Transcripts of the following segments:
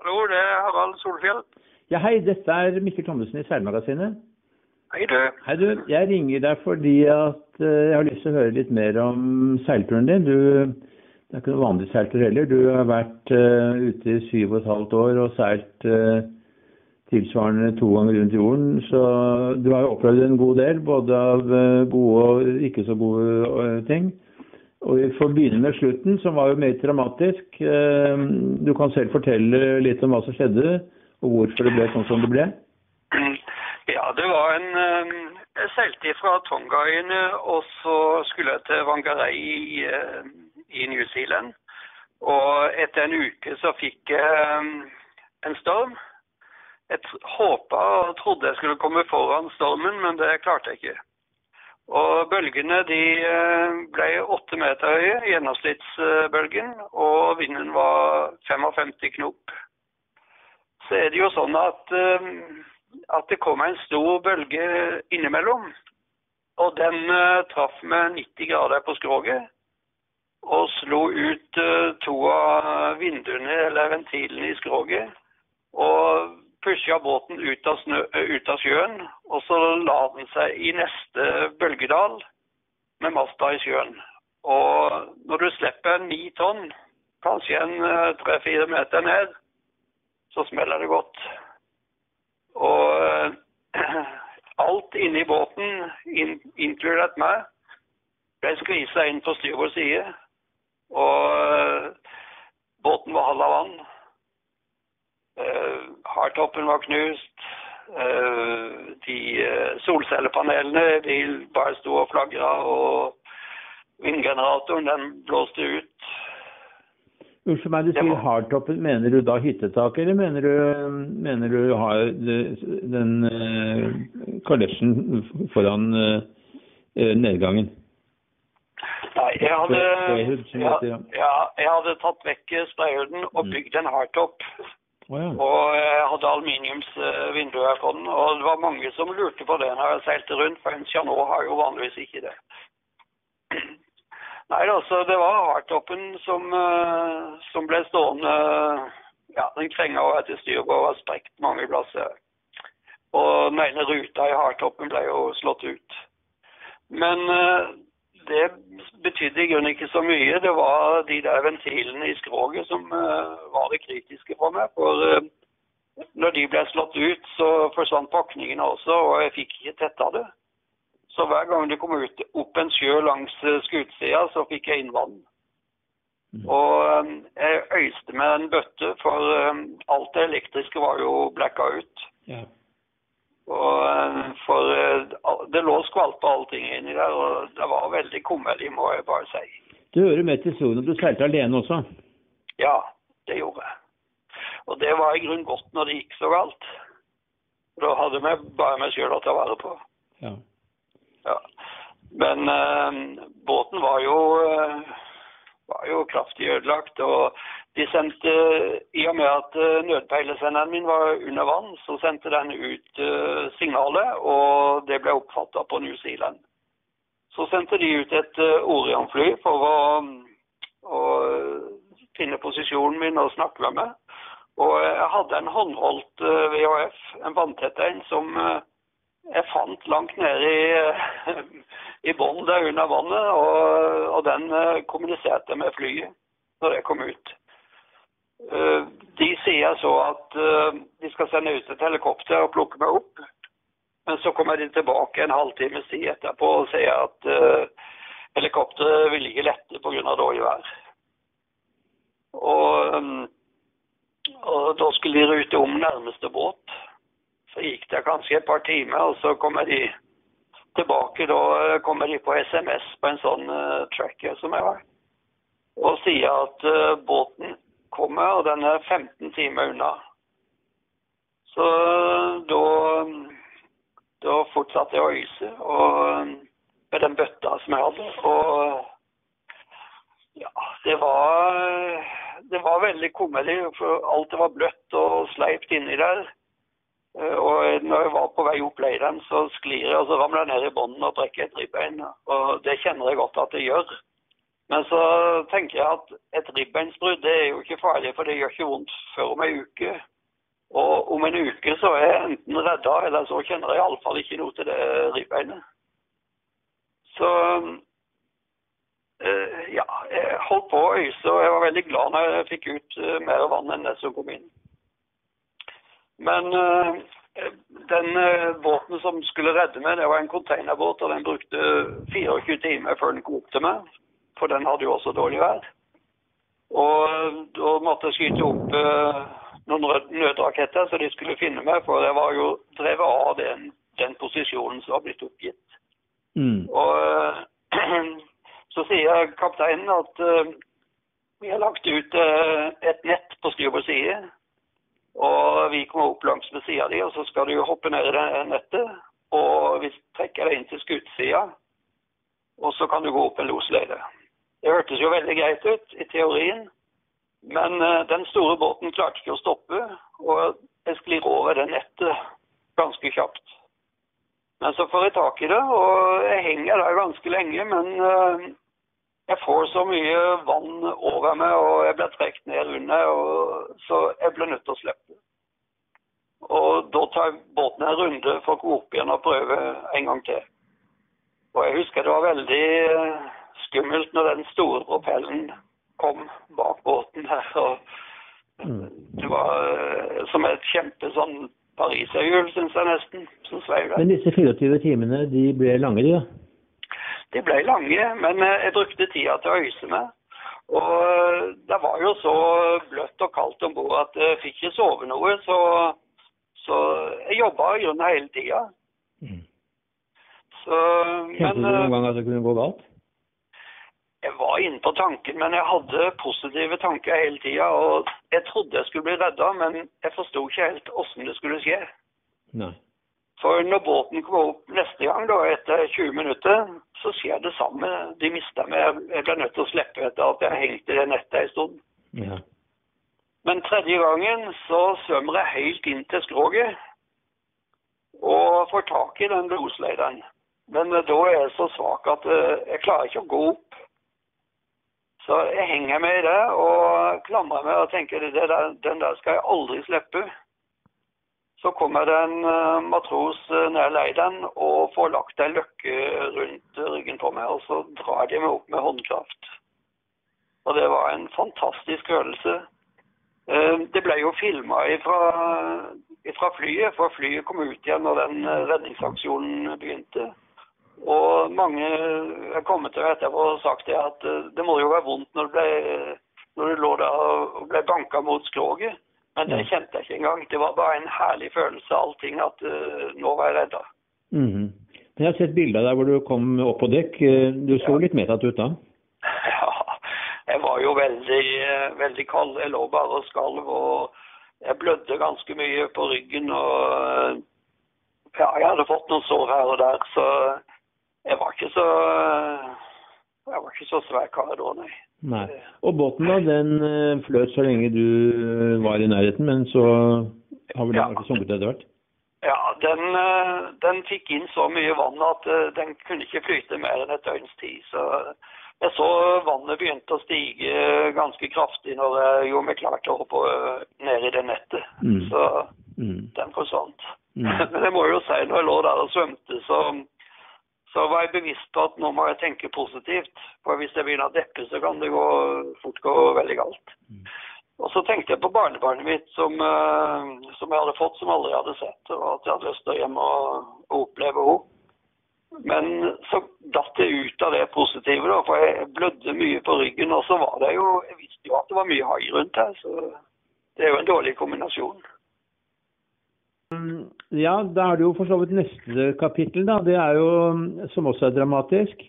Hallo, det er Harald Solfjell. Ja, hei, dette er Mikkel Thommessen i Seilmagasinet. Hei, du. Hei, du. Jeg ringer deg fordi at eh, jeg har lyst til å høre litt mer om seilturen din. Du det er ikke noen vanlig seiltur heller. Du har vært uh, ute i syv og et halvt år og seilt uh, tilsvarende to ganger rundt jorden. Så du har jo opplevd en god del, både av gode og ikke så gode ting. Og Vi får begynne med slutten, som var jo mer dramatisk. Eh, Du kan selv fortelle litt om hva som skjedde, og hvorfor det ble sånn som det ble. Ja, det var en eh, Jeg seilte fra Tongaøyene, og så skulle jeg til Wangarei i, eh, i New Zealand. Og etter en uke så fikk jeg en storm. Jeg håpa og trodde jeg skulle komme foran stormen, men det klarte jeg ikke. Og bølgene de eh, ble åtte meter høye, gjennomsnittsbølgen, og vinden var 55 knop. Så er det jo sånn at, eh, at det kom en stor bølge innimellom. Og den eh, traff med 90 grader på skroget og slo ut to av vinduene eller ventilene i skroget. Og pusha båten ut av, snø, ut av sjøen, og så la den seg i neste bølgedal med masta i sjøen. Og når du slipper ni tonn, kanskje en eh, tre-fire meter ned, så smeller det godt. Og eh, alt inni båten, in, inkludert meg, ble skvisa inn på styrbord side. Og eh, båten var halv av vann. Hardtoppen var knust. Eh, de eh, solcellepanelene de bare sto og flagra, og vindgeneratoren den blåste ut. Unnskyld meg, du sier var- hardtoppen. Mener du da hyttetak, eller mener du, mener du har den uh, kalesjen foran eh, nedgangen? Nei, jeg hadde, ja. ja, jeg hadde tatt vekk sprayhuden og Mm. bygd en hardtop. Ja. Og jeg hadde aluminiumsvinduer på den. Og det var mange som lurte på det når jeg seilte rundt, for en Chanot har jo vanligvis ikke det. Nei, altså, det var hardtoppen som, eh, som ble stående Ja, den krenga over til på og var sprukket mange plasser. Og den ene ruta i hardtoppen ble jo slått ut. Men eh, det betydde i grunnen ikke så mye. Det var de der ventilene i skroget som eh, var det kritiske for meg. For eh, når de ble slått ut, så forsvant pakningene også, og jeg fikk ikke tetta det. Så hver gang det kom ut opp en sjø langs eh, skutsida, så fikk jeg inn vann. Mm. Og jeg øyste med en bøtte, for alt det elektriske var jo blacka ut. ja. Og eh, for eh, det lå skvalp og allting inni der, og det var veldig kummerlig, må jeg bare si. Du hører med til historien at du seilte alene også. Ja, det gjorde jeg. Og det var i grunnen godt når det gikk så galt. Da hadde vi bare meg sjøl å ta vare på. Ja. Ja. Men eh, båten var jo, eh, var jo kraftig ødelagt. Og de sendte, i og med at eh, nødpeilesenderen min var under vann, så sendte den ut eh, signalet, og det ble oppfatta på New Zealand. Så sendte de ut et uh, Orion-fly for å, å finne posisjonen min og snakke med meg. Og jeg hadde en håndholdt eh, VHF, en vanntett en, som eh, jeg fant langt nede i, i bånn der under vannet, og, og den eh, kommuniserte med flyet når jeg kom ut. Eh, De sier så at eh, de skal sende ut et helikopter og plukke meg opp, men så kommer de tilbake en halvtimes tid etterpå og sier at eh, helikopteret vil ikke lette pga. dårlig vær. Og, og da skulle de rute om nærmeste båt. Så gikk det kanskje et par timer, og så kommer de tilbake. Da kommer de på SMS på en sånn tracker som jeg har, og sier at båten kommer, og den er 15 timer unna. Så da, da fortsatte jeg å øyse og, med den bøtta som jeg hadde. Og ja, det var, det var veldig kummerlig, for alt var bløtt og sleipt inni der. Og når jeg var på vei opp leiren, så sklir jeg og så ramler jeg ned i bånden og brekker et ribbein. Og det kjenner jeg godt at det gjør. Men så tenker jeg at et ribbeinsbrudd er jo ikke farlig, for det gjør ikke vondt før om ei uke. Og om en uke så er jeg enten redda, eller så kjenner jeg iallfall ikke noe til det ribbeinet. Så øh, ja, jeg holdt på å øyse, og jeg var veldig glad når jeg fikk ut eh, mer vann enn det som kom inn. Men øh, den båten som skulle redde meg, det var en containerbåt, og den brukte 24 timer før den til meg. For den hadde jo også dårlig vær. Og da måtte jeg skyte opp noen nødraketter så de skulle finne meg, for jeg var jo drevet av den, den posisjonen som var blitt oppgitt. Mm. Og så sier kapteinen at uh, vi har lagt ut uh, et nett på styrbord side. Og vi kommer opp langs med sida di, og så skal du hoppe ned i det nettet. Og vi trekker deg inn til skutesida, og så kan du gå opp en losløyde. Det hørtes jo veldig greit ut i teorien. Men uh, den store båten klarte ikke å stoppe, og jeg sklir over det nettet ganske kjapt. Men så får jeg tak i det, og jeg henger der ganske lenge. Men uh, jeg får så mye vann over meg, og jeg blir trukket ned under, og, så jeg blir nødt til å slippe. Og da tar båten en runde for å gå opp igjen og prøve en gang til. Og jeg husker det var veldig uh, skummelt når den store propellen kom bak båten her. og Det var uh, som et kjempe sånn pariserhjul, syns jeg nesten, som svei. Men disse 24 timene, de ble lange, de da? De ble lange, men uh, jeg brukte tida til å øyse meg. Og uh, det var jo så bløtt og kaldt om bord at jeg fikk ikke sove noe, så, så jeg jobba i grunnen hele tida. Mm. Så, Kjente men du noen gang at det kunne gå galt? Jeg var inne på tanken, men jeg hadde positive tanker hele tida. Og jeg trodde jeg skulle bli redda, men jeg forsto ikke helt åssen det skulle skje. Nei. For når båten kommer opp neste gang, da, etter 20 minutter, så skjer det samme. De mista meg. Jeg ble nødt til å slippe etter at jeg hengte i det nettet en stund. Ja. Men tredje gangen så svømmer jeg helt inn til skroget og får tak i den losleideren. Men da er jeg så svak at eh, jeg klarer ikke å gå opp. Så jeg henger med i det og klamrer meg og tenker der, den der skal jeg aldri slippe. Så kommer det en uh, matros ned nær leideren og får lagt ei løkke rundt ryggen på meg, og så drar de meg opp med håndkraft. Og det var en fantastisk følelse. Uh, det ble jo filma fra flyet, for flyet kom ut igjen når den redningsaksjonen begynte. Og mange er kommet til etterpå og sagt det at det må jo være vondt når du, ble, når du lå der og ble banka mot skroget. Men det kjente jeg ikke engang. Det var bare en herlig følelse av allting at uh, nå var jeg redda. Mm -hmm. Jeg har sett bilder der hvor du kom opp på dekk. Du så litt medtatt ut da? Ja, jeg var jo veldig, veldig kald. Jeg lå bare og skalv. Og jeg blødde ganske mye på ryggen. Og ja, jeg hadde fått noen sår her og der. Så jeg var ikke så jeg var ikke så svær kar da, nei. nei. Og båten da, den fløt så lenge du var i nærheten, men så har vel den Ja. vært sunket etter hvert? Ja, den, den fikk inn så mye vann at den kunne ikke flyte mer enn et døgns tid. Så jeg så vannet begynte å stige ganske kraftig når jeg gjorde meg klar til å hoppe ned i det nettet. Mm. Så Mm. den forsvant. Mm. Men jeg må jo si, når jeg lå der og svømte, så, så jeg bevisst på at nå må jeg tenke positivt. For hvis jeg begynner å deppe, så kan det gå, fort gå veldig galt. Mm. Og så tenkte jeg på barnebarnet mitt som, eh, som jeg hadde fått, som aldri hadde sett. Og at jeg hadde lyst til å hjem og, og oppleve henne. Men så datt jeg ut av det positive, da, for jeg blødde mye på ryggen. Og så var det jo Jeg visste jo at det var mye hai rundt her, så det er jo en dårlig kombinasjon. Mm, Ja, da er det jo for så vidt neste kapittel, da. Det er jo, som også er dramatisk.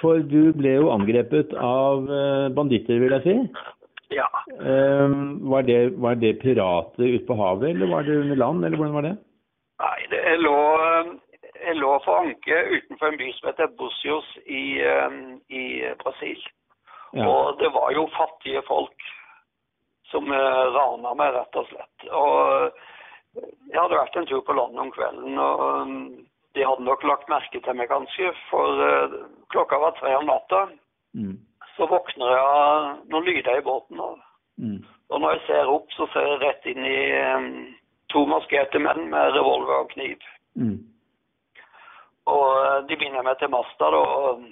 For du ble jo angrepet av eh, banditter, vil jeg si. Ja. Um, Var det, var det pirater ute på havet, eller var det under land, eller hvordan var det? Nei, det, jeg, lå, jeg lå for anke utenfor en by som heter Bucios i, eh, i Brasil. Ja. Og det var jo fattige folk som eh, rana meg, rett og slett. Og jeg hadde vært en tur på landet om kvelden, og eh, de hadde nok lagt merke til meg kanskje, for eh, klokka var tre om natta. Mm. så våkner jeg av noen lyder i båten. Og, Mm. og når jeg ser opp, så ser jeg rett inn i eh, to maskerte menn med revolver og kniv. Mm. Og eh, de binder meg til masta, da. Og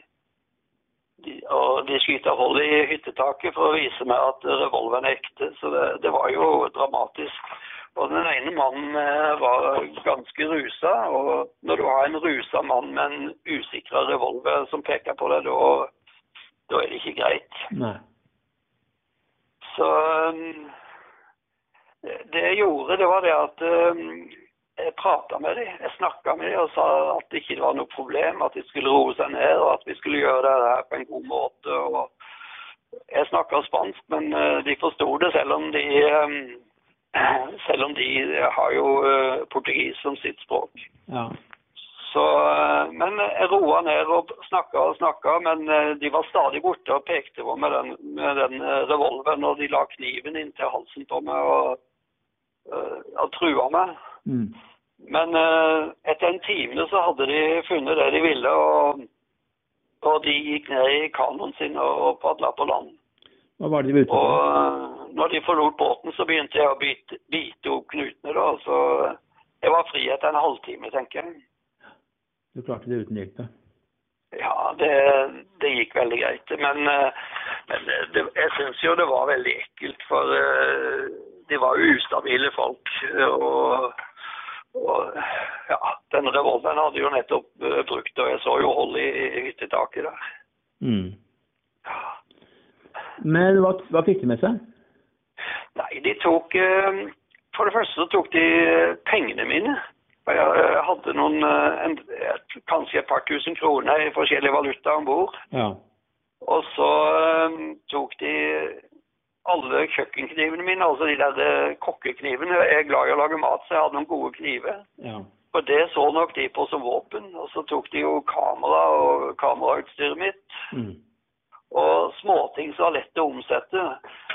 de, og de skyter hold i hyttetaket for å vise meg at revolveren er ekte. Så det, det var jo dramatisk. Og den ene mannen eh, var ganske rusa. Og når du har en rusa mann med en usikra revolver som peker på deg, da, da er det ikke greit. Nei. Så um, det jeg gjorde, det var det at um, jeg prata med dem. Jeg snakka med dem og sa at det ikke var noe problem, at de skulle roe seg ned, og at vi skulle gjøre det her på en god måte. Og jeg snakka spansk, men de forsto det, selv om de selv om de har jo uh, portugis som sitt språk. Ja. Så, uh, men jeg roa ned og snakka og snakka, men de var stadig borte og pekte på med den, med den revolveren, og de la kniven inntil halsen på meg og, og trua meg. Mm. Men etter en time så hadde de funnet det de ville, og, og de gikk ned i kanoen sin og, og padla på land. Hva var det de var ute på? uh, når de forlot båten, så begynte jeg å bite, bite opp knutene. da, så jeg var fri etter en halvtime, tenker jeg. Du klarte det uten hjelp. Ja, det, det gikk veldig greit. Men, eh, men det, jeg syns jo det var veldig ekkelt, for eh, de var jo ustabile folk. Og, og ja, den revolveren hadde jo nettopp eh, brukt, og jeg så jo hold i, i hyttetaket der. Mm. Men hva, hva fikk de med seg? Nei, de tok eh, For det første så tok de eh, pengene mine. Jeg eh, hadde noen, en, kanskje et par tusen kroner i forskjellig valuta om bord. Ja. Og så tok de alle kjøkkenknivene mine, altså de der kokkeknivene. Jeg er glad i å lage mat, så jeg hadde noen gode kniver. Ja. Og det så nok de på som våpen. Og så tok de jo kamera og kamerautstyret mitt. Mm. Og småting som var lett å omsette.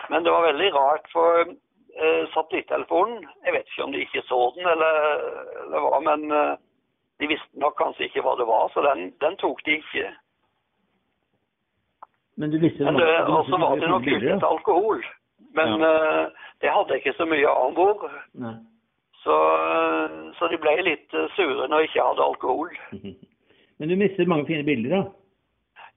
Men det var veldig rart, for eh, satellittelefonen Jeg vet ikke om de ikke så den, eller, eller hva, men eh, de visste nok kanskje ikke hva det var, så den, den tok de ikke. Men du visste Men det det, var- og så var det nok litt alkohol. Men eh, det hadde jeg ikke så mye av om bord. Så, eh, så de ble litt eh, sure når jeg ikke hadde alkohol. Men du mister mange fine bilder, da?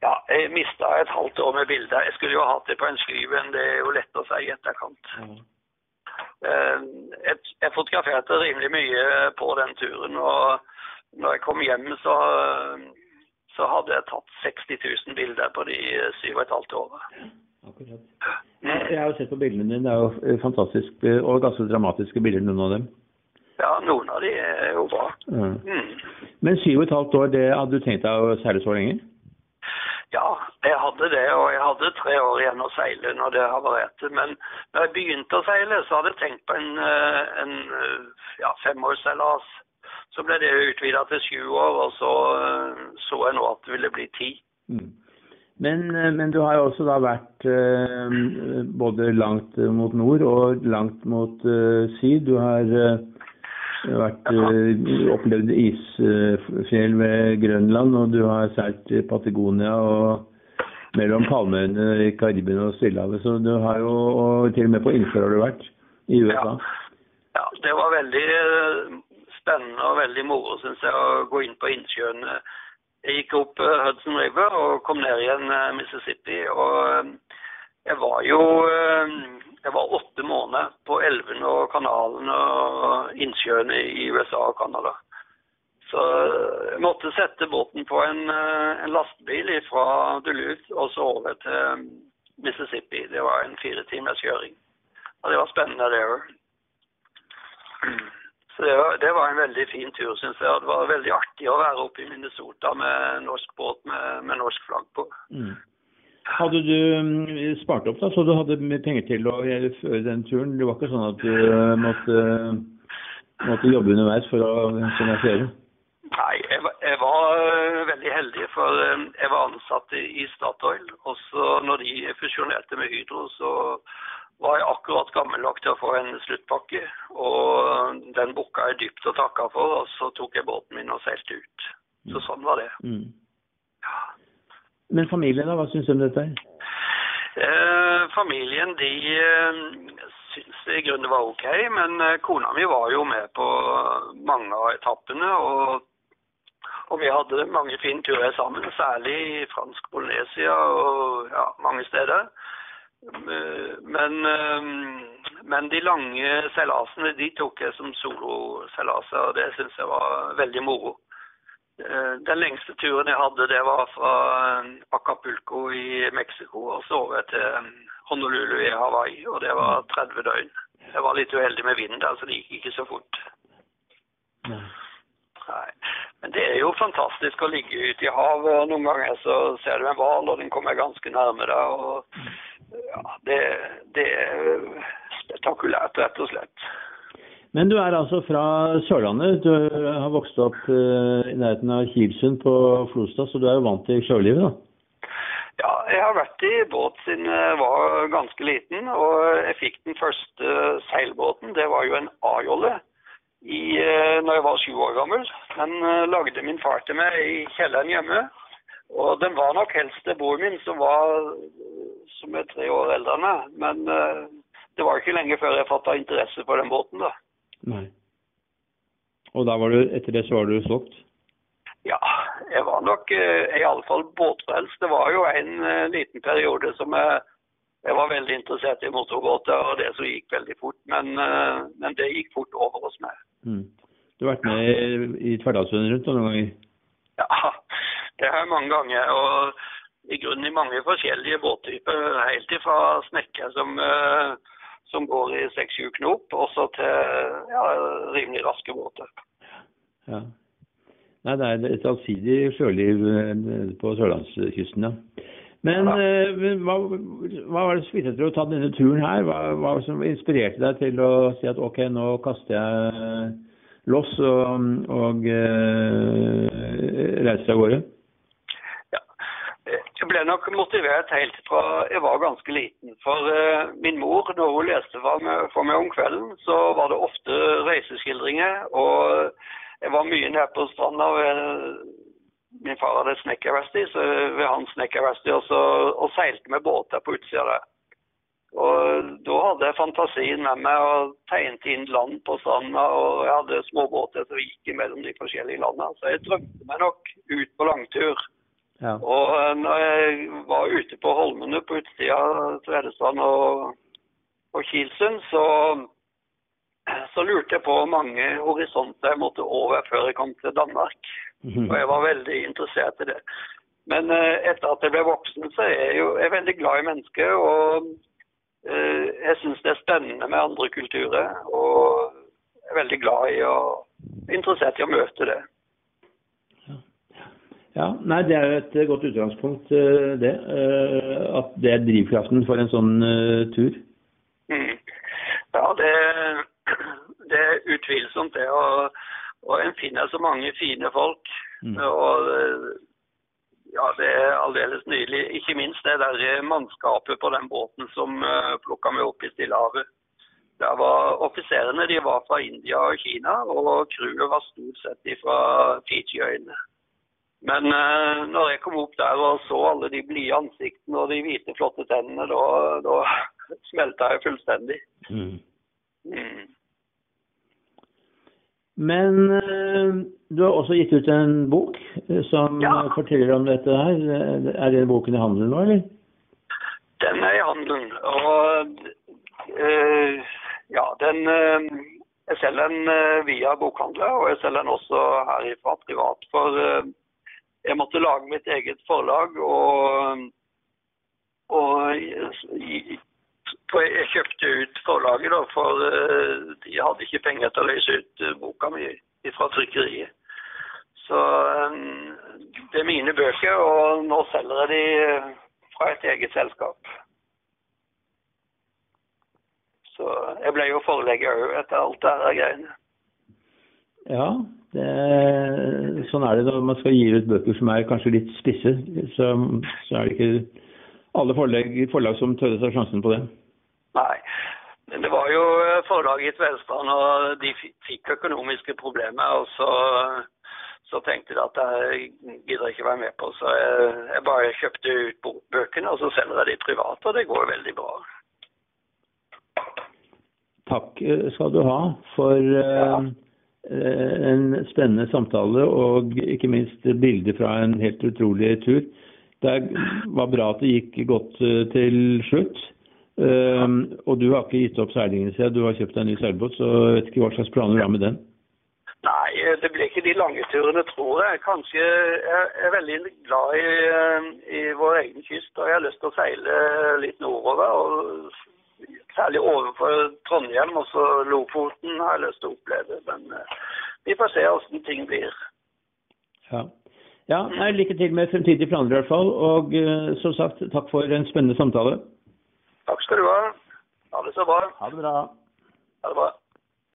Ja, jeg mista et halvt år med bilder. Jeg skulle jo hatt det på en sky, men det er jo lett å si i etterkant. Eh, Jeg, jeg fotograferte rimelig mye på den turen, og når jeg kom hjem, så, så hadde jeg tatt 60 000 bilder på de syv og et halvt året. Akkurat. Jeg har jo sett på bildene dine. Det er jo fantastisk fantastiske og ganske dramatiske bilder, noen av dem. Ja, noen av de er jo bra. Mm. Men syv og et halvt år, det hadde du tenkt deg å seile så lenge? Ja, jeg hadde det, og jeg hadde tre år igjen å seile når det havarerte. Men når jeg begynte å seile, så hadde jeg tenkt på en, eh, en eh, ja, femårsseilas. Så ble det utvida til sju år, og så eh, så jeg nå at det ville bli ti. Mm. Men, men du har jo også da vært både langt mot nord og langt mot syd. Du har vært, eh, opplevd isfjell ved Grønland, og du har seilt Patagonia og mellom palmeøyene i Karibien og Stillehavet. Så du har jo, og til og med på innsjøer har du vært i USA. Ja, det var veldig eh, spennende og veldig moro, syns jeg, å gå inn på innsjøene. Jeg gikk opp eh, Hudson River og kom ned igjen Mississippi. Og jeg var jo Jeg var åtte måneder på elvene og kanalene og innsjøene i USA og Canada. Så jeg måtte sette båten på en, eh, en lastebil fra Duluth og så over til Mississippi. Det var en fire timers kjøring. Og det var spennende, det òg. Så det var, det var en veldig fin tur, syns jeg. og Det var veldig artig å være oppe i Minnesota med norsk båt med, med norsk flagg på. Mm. Hadde du mm, spart opp, da, så du hadde penger til å gjøre den turen? Det var ikke sånn at du eh, måtte, måtte jobbe underveis for å finansiere? Nei, jeg, var- jeg var veldig heldig, for jeg var ansatt i, i Statoil. Og så når de fusjonerte med Hydro, så var jeg akkurat gammel nok til å få en sluttpakke. Og den booka jeg dypt og takka for, og så tok jeg båten min og seilte ut. Så sånn var det. Mm. Men familien, da? Hva syns du om dette? Eh, familien de syns syntes i grunnen det var OK, men eh, kona mi var jo med på mange av etappene. Og, og vi hadde mange fine turer sammen, særlig i fransk Polynesia og ja, mange steder. Eh, Men, eh, men de lange seilasene de tok jeg som soloseilaser, og det syns jeg var veldig moro. Eh, Den lengste turen jeg hadde, det var fra eh, Acapulco i Mexico og så over til eh, Honolulu i Hawaii, og det var 30 døgn. Jeg var litt uheldig med vinden der, så det gikk ikke så fort. Nei. Nei. Men det er jo fantastisk å ligge ute i havet, og noen ganger så ser du en hval, og den kommer ganske nærme deg. og ja, det, det er spektakulært, rett og slett. Men du er altså fra Sørlandet. Du har vokst opp eh, i nærheten av Kilsund på Flostad, så du er jo vant til sjølivet, da? Ja, jeg har vært i båt siden jeg var ganske liten, og jeg fikk den første seilbåten. Det var jo en A-jolle eh, når jeg var sju år gammel. Den eh, lagde min far til meg i kjelleren hjemme. Og den var nok helst til bror min, som var som er tre år eldre enn meg. Men det var ikke lenge før jeg fatta interesse for den båten, da. Nei. Og da var du, etter det så var du solgt? Ja, jeg var nok eh, i alle fall båtfrelst. Det var jo en eh, liten periode som jeg, jeg var veldig interessert i motorbåter, og det som gikk veldig fort. Men, eh, men det gikk fort over hos meg. Mm. Du har vært med i, i Tverrdalsvennen rundt noen ganger? Ja, det har jeg mange ganger. Og i grunnen i mange forskjellige båttyper. Helt ifra snekker som, eh, som går i seks-sju knop, også til ja, rimelig raske båter. Ja. Nei, det er et allsidig sjøliv eh, på sørlandskysten, ja. Men Ja. eh, men hva, hva var det som fikk deg til å ta denne turen her? Hva, hva som inspirerte deg til å si at ok, nå kaster jeg loss og, og uh, reiser av gårde? Jeg ble nok motivert helt fra jeg var ganske liten. For eh, min mor, når hun leste for meg, for meg om kvelden, så var det ofte reiseskildringer. Og jeg var mye nede på stranda ved Min far hadde snekkerverksted, så ved hans snekkerverksted og, og seilte med båter på utsida der. Og da hadde jeg fantasien med meg og tegnet inn land på stranda, og jeg hadde småbåter som gikk mellom de forskjellige landene. Så jeg drømte meg nok ut på langtur. Ja. Og eh, når jeg var ute på Holmene på utsida av Tvedestrand og, og Kilsund, så, så lurte jeg på hvor mange horisonter jeg måtte over før jeg kom til Danmark. Mhm. Og jeg var veldig interessert i det. Men eh, etter at jeg ble voksen, så er jeg jo jeg er veldig glad i mennesker. Og eh, jeg syns det er spennende med andre kulturer. Og jeg er veldig glad i og interessert i å møte det. Ja, nei, Det er jo et eh, godt utgangspunkt, eh, det. eh, At det er drivkraften for en sånn tur. Mm. Ja, det, det er utvilsomt det. Og, og en finner så mange fine folk. Mm. Og ja, det er aldeles nydelig. Ikke minst det der mannskapet på den båten som plukka meg opp i Stillehavet. Der var Offiserene de var fra India og Kina, og crewet var stort sett fra Fiji-øyene. Men eh, når jeg kom opp der og så alle de blide ansiktene og de hvite, flotte tennene, da, da smelta jeg fullstendig. Mm. Mm. Men eh, du har også gitt ut en bok eh, som Ja. forteller om dette her. Er den boken i handelen nå, eller? Den er i handelen. Og eh, ja, den eh, Jeg selger den eh, via bokhandler, og jeg selger den også herifra privat. For jeg måtte lage mitt eget forlag, og, og jeg kjøpte ut forlaget, da, for eh, de hadde ikke penger til å løse ut eh, boka mi fra trykkeriet. Så eh, det er mine bøker, og nå selger jeg de fra et eget selskap. Så jeg ble jo forlegger òg etter alt det her greiene. Ja, det, sånn er det når man skal gi ut bøker som er kanskje litt spisse. Så, så er det ikke alle forlag, forlag som tør å ta sjansen på det. Nei. Men det var jo eh, forlaget i Tvedestrand, og de fikk økonomiske problemer. Og så, så tenkte jeg at jeg gidder ikke være med på. Så jeg, jeg bare kjøpte ut bøkene, og så selger jeg de privat, og det går veldig bra. Takk skal du ha for ja. En spennende samtale og ikke minst bilder fra en helt utrolig tur. Det var bra at det gikk godt til slutt. Og du har ikke gitt opp seilingen siden du har kjøpt deg en ny seilbåt, så jeg vet ikke hva slags planer du har med den? Nei, det blir ikke de lange turene, tror jeg. Kanskje Jeg er veldig glad i, i vår egen kyst, og jeg har lyst til å seile litt nordover. og Særlig overfor Trondheim, og så Lofoten har jeg lyst til å oppleve. Men vi får se hvordan ting blir. Ja. ja nei, Lykke til med fremtidige planer i hvert fall. Og som sagt, takk for en spennende samtale. Takk skal du ha. Ha det så bra. Ha det bra. Ha det bra.